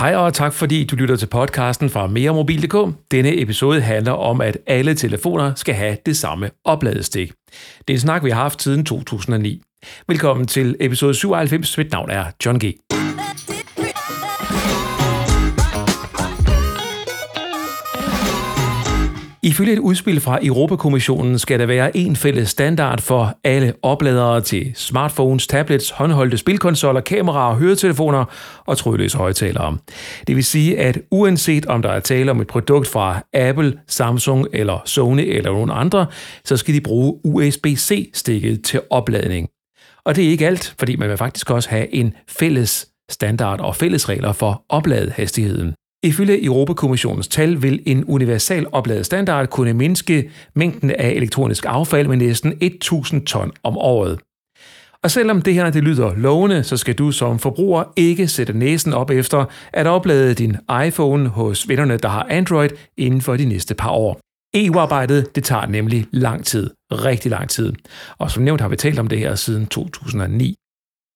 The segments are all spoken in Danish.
Hej og tak fordi du lytter til podcasten fra meremobil.dk. Denne episode handler om, at alle telefoner skal have det samme opladestik. Det er en snak, vi har haft siden 2009. Velkommen til episode 97. Mit navn er John G. Ifølge et udspil fra Europakommissionen skal der være en fælles standard for alle opladere til smartphones, tablets, håndholdte spilkonsoller, kameraer, høretelefoner og trådløse højtalere. Det vil sige, at uanset om der er tale om et produkt fra Apple, Samsung eller Sony eller nogen andre, så skal de bruge USB-C-stikket til opladning. Og det er ikke alt, fordi man vil faktisk også have en fælles standard og fælles regler for opladehastigheden. Ifølge Europakommissionens tal vil en universal opladet standard kunne mindske mængden af elektronisk affald med næsten 1000 ton om året. Og selvom det her det lyder lovende, så skal du som forbruger ikke sætte næsen op efter at oplade din iPhone hos vennerne, der har Android, inden for de næste par år. EU-arbejdet, det tager nemlig lang tid. Rigtig lang tid. Og som nævnt har vi talt om det her siden 2009.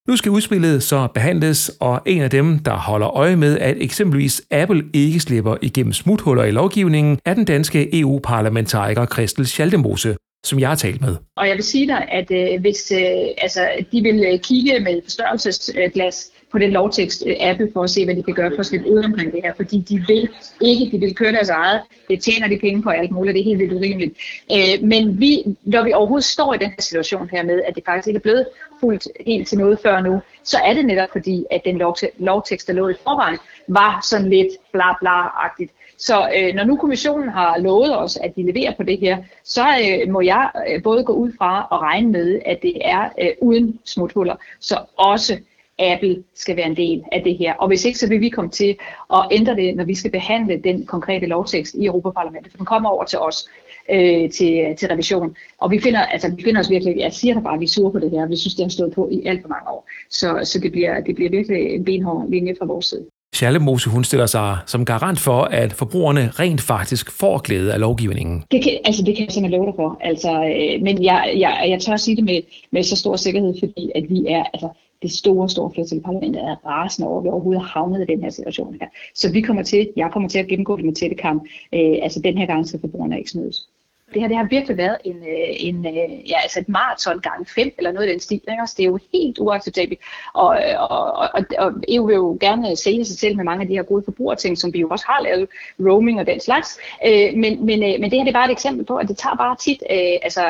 Nu skal udspillet så behandles, og en af dem, der holder øje med, at eksempelvis Apple ikke slipper igennem smuthuller i lovgivningen, er den danske EU-parlamentariker Christel Schaldemose, som jeg har talt med. Og jeg vil sige dig, at øh, hvis øh, altså, de vil kigge med forstørrelsesglas på den lovtekst-appe øh, for at se, hvad de kan gøre for at slippe ud omkring det her, fordi de vil ikke, de vil køre deres eget, det tjener de penge på alt muligt, det er helt vildt urimeligt. Øh, men vi, når vi overhovedet står i den her situation her med, at det faktisk ikke er blevet fuldt helt til noget før nu, så er det netop fordi, at den lovtekst, der lå i forvejen, var sådan lidt bla bla-agtigt. Så øh, når nu kommissionen har lovet os, at de leverer på det her, så øh, må jeg øh, både gå ud fra og regne med, at det er øh, uden smuthuller, så også Apple skal være en del af det her. Og hvis ikke, så vil vi komme til at ændre det, når vi skal behandle den konkrete lovtekst i Europaparlamentet. For den kommer over til os øh, til, til revision. Og vi finder, altså, vi finder os virkelig, jeg siger da bare, at vi er sure på det her. Vi synes, det har stået på i alt for mange år. Så, så det, bliver, det bliver virkelig en benhård linje fra vores side. Charlotte Mose, hun stiller sig som garant for, at forbrugerne rent faktisk får glæde af lovgivningen. Det kan, altså, det kan jeg simpelthen love dig for. Altså, øh, men jeg, jeg, jeg tør at sige det med, med så stor sikkerhed, fordi at vi er, altså, det store, store flertal i parlamentet er rasende over, at vi overhovedet har havnet i den her situation her. Så vi kommer til, jeg kommer til at gennemgå det med tætte kamp. Øh, altså den her gang skal forbrugerne ikke snydes det her det har virkelig været en, øh, en, øh, ja, altså et maraton gang fem, eller noget i den stil. Ikke? Altså, det er jo helt uacceptabelt. Og, øh, og, og, og EU vil jo gerne sælge sig selv med mange af de her gode forbrugerting, som vi jo også har lavet, roaming og den slags. Øh, men, men, men det her det er bare et eksempel på, at det tager bare tit altså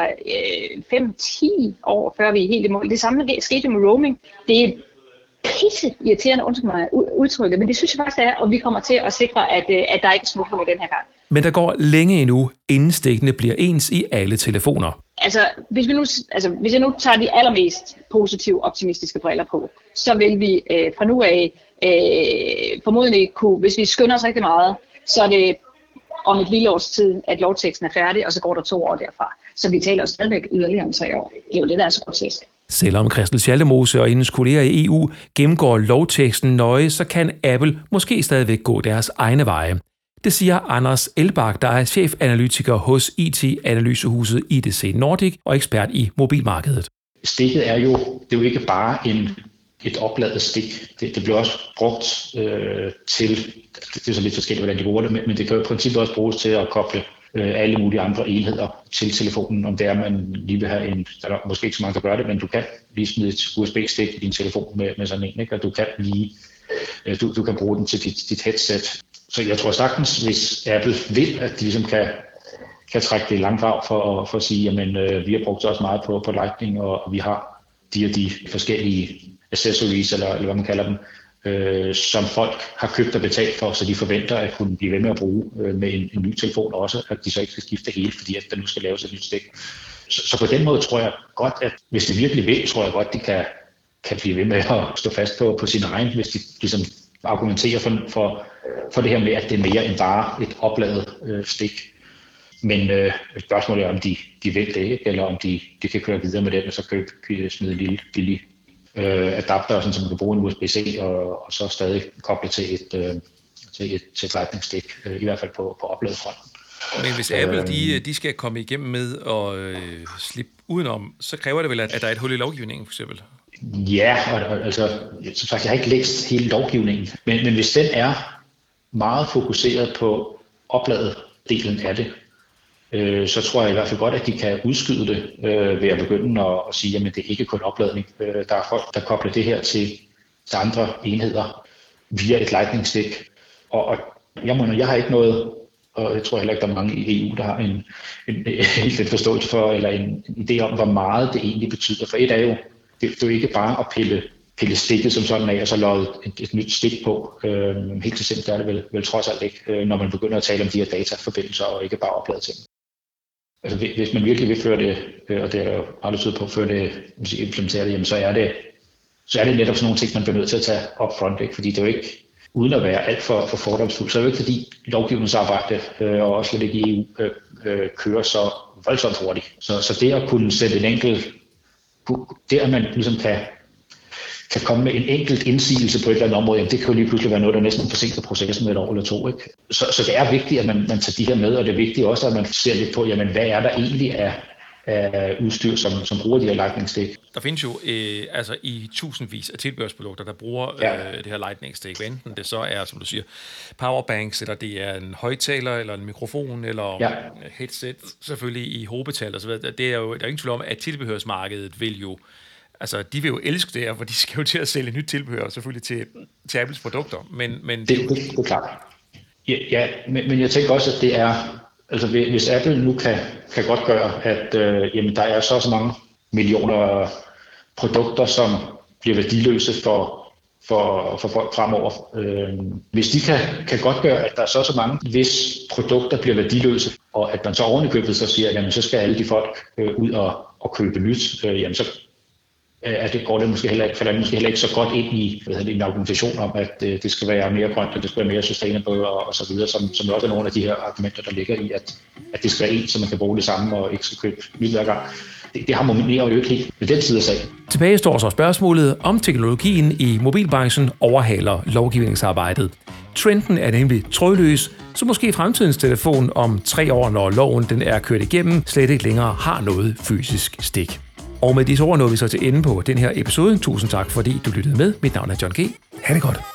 5-10 år, før vi er helt i mål. Det samme skete med roaming. Det er pisse irriterende, undskyld mig udtrykket, men det synes jeg faktisk er, og vi kommer til at sikre, at, at der ikke er smuthuller den her gang. Men der går længe endnu, inden stikkene bliver ens i alle telefoner. Altså hvis, vi nu, altså, hvis jeg nu tager de allermest positive, optimistiske briller på, så vil vi øh, fra nu af øh, formodentlig kunne, hvis vi skynder os rigtig meget, så er det om et lille års tid, at lovteksten er færdig, og så går der to år derfra. Så vi taler jo stadigvæk yderligere om tre år. Det er jo det, der er så grotesk. Selvom Christel Schaldemose og hendes kolleger i EU gennemgår lovteksten nøje, så kan Apple måske stadigvæk gå deres egne veje. Det siger Anders Elbak, der er chefanalytiker hos IT-analysehuset IDC Nordic og ekspert i mobilmarkedet. Stikket er jo, det er jo ikke bare en, et opladet stik. Det, det bliver også brugt øh, til, det er så lidt forskelligt, hvordan de bruger det, men, men det kan jo i princippet også bruges til at koble øh, alle mulige andre enheder til telefonen, om det er, man lige vil have en, der er måske ikke så mange, der gør det, men du kan lige smide et USB-stik i din telefon med, med sådan en, ikke? og du kan lige, øh, du, du kan bruge den til dit, dit headset, så jeg tror sagtens, hvis Apple vil, at de ligesom kan, kan trække det langt af for, for at sige, jamen øh, vi har brugt også meget på, på Lightning, og, og vi har de og de forskellige accessories, eller, eller hvad man kalder dem, øh, som folk har købt og betalt for, så de forventer at kunne blive ved med at bruge øh, med en, en ny telefon også, at de så ikke skal skifte hele, fordi at der nu skal laves et nyt stik. Så, så på den måde tror jeg godt, at hvis de virkelig vil, tror jeg godt, de kan, kan blive ved med at stå fast på, på sin egen, hvis de ligesom argumenterer for, for, for det her med, at det er mere end bare et opladet øh, stik. Men øh, spørgsmålet er, om de, de vil det, eller om de, de kan køre videre med det, og så købe, smide en lille billig øh, adapter, sådan, så man kan bruge en USB-C, og, og så stadig koble til et, øh, til et, til et lightning stick, øh, i hvert fald på, på opladet fronten. Men hvis Apple de, de skal komme igennem med og øh, slippe udenom, så kræver det vel, at, at der er et hul i lovgivningen, for eksempel? Ja, og, og altså, som sagt, jeg har ikke læst hele lovgivningen, men, men hvis den er meget fokuseret på opladet delen af det, øh, så tror jeg i hvert fald godt, at de kan udskyde det øh, ved at begynde at, at sige, at det er ikke kun opladning. Øh, der er folk, der kobler det her til, til andre enheder via et lightning stick. Og, og jeg, må, jeg har ikke noget, og jeg tror heller ikke, der er mange i EU, der har en, en, en, en forståelse for, eller en, en idé om, hvor meget det egentlig betyder. For et er jo, det, det er jo ikke bare at pille, pille stikket som sådan af, og så lade et, et nyt stik på. Øh, helt til simpelt er det vel, vel trods alt ikke, øh, når man begynder at tale om de her dataforbindelser, og ikke bare oplade ting. Altså hvis man virkelig vil føre det, øh, og det er jo aldrig på at føre det, implementere det, jamen så er det, så er det netop sådan nogle ting, man bliver nødt til at tage op front, ikke? fordi det er jo ikke, uden at være alt for, for fordomsfuld, så er det jo ikke fordi lovgivningsarbejde, øh, og også lidt i EU, øh, øh, kører så voldsomt hurtigt. Så, så det at kunne sætte en enkelt, det at man ligesom kan kan komme med en enkelt indsigelse på et eller andet område, jamen det kan jo lige pludselig være noget, der næsten forsinker processen med et år eller to. Ikke? Så, så det er vigtigt, at man, man tager de her med, og det er vigtigt også, at man ser lidt på, jamen hvad er der egentlig af, af udstyr, som, som bruger de her lightning stick. Der findes jo øh, altså i tusindvis af tilbehørsprodukter, der bruger ja. øh, det her lightning stick. Enten det så er, som du siger, powerbanks, eller det er en højtaler, eller en mikrofon, eller ja. headset, selvfølgelig i hovedbetal og så videre. Det er jo, der er ingen tvivl om, at tilbehørsmarkedet vil jo altså, de vil jo elske det her, for de skal jo til at sælge nyt tilbehør, selvfølgelig til, til Apples produkter. Men, men det, det, det er klart. Ja, ja men, men jeg tænker også, at det er, altså hvis Apple nu kan, kan godt gøre, at øh, jamen, der er så så mange millioner produkter, som bliver værdiløse for, for, for folk fremover. Øh, hvis de kan, kan godt gøre, at der er så så mange, hvis produkter bliver værdiløse, og at man så ovenikøbet så siger, jamen så skal alle de folk øh, ud og, og købe nyt, øh, jamen så at det går det måske heller ikke, for det måske heller ikke så godt ind i hvad hedder det, en argumentation om, at øh, det skal være mere grønt, og det skal være mere sustainable og, og så videre, som, som også er nogle af de her argumenter, der ligger i, at, at det skal være en, så man kan bruge det samme og ikke skal købe nyt hver gang. Det, det harmonerer jo ikke helt ved den side af sagen. Tilbage står så spørgsmålet, om teknologien i mobilbranchen overhaler lovgivningsarbejdet. Trenden er nemlig trådløs, så måske fremtidens telefon om tre år, når loven den er kørt igennem, slet ikke længere har noget fysisk stik. Og med disse ord nåede vi så til ende på den her episode. Tusind tak, fordi du lyttede med. Mit navn er John G. Ha' det godt.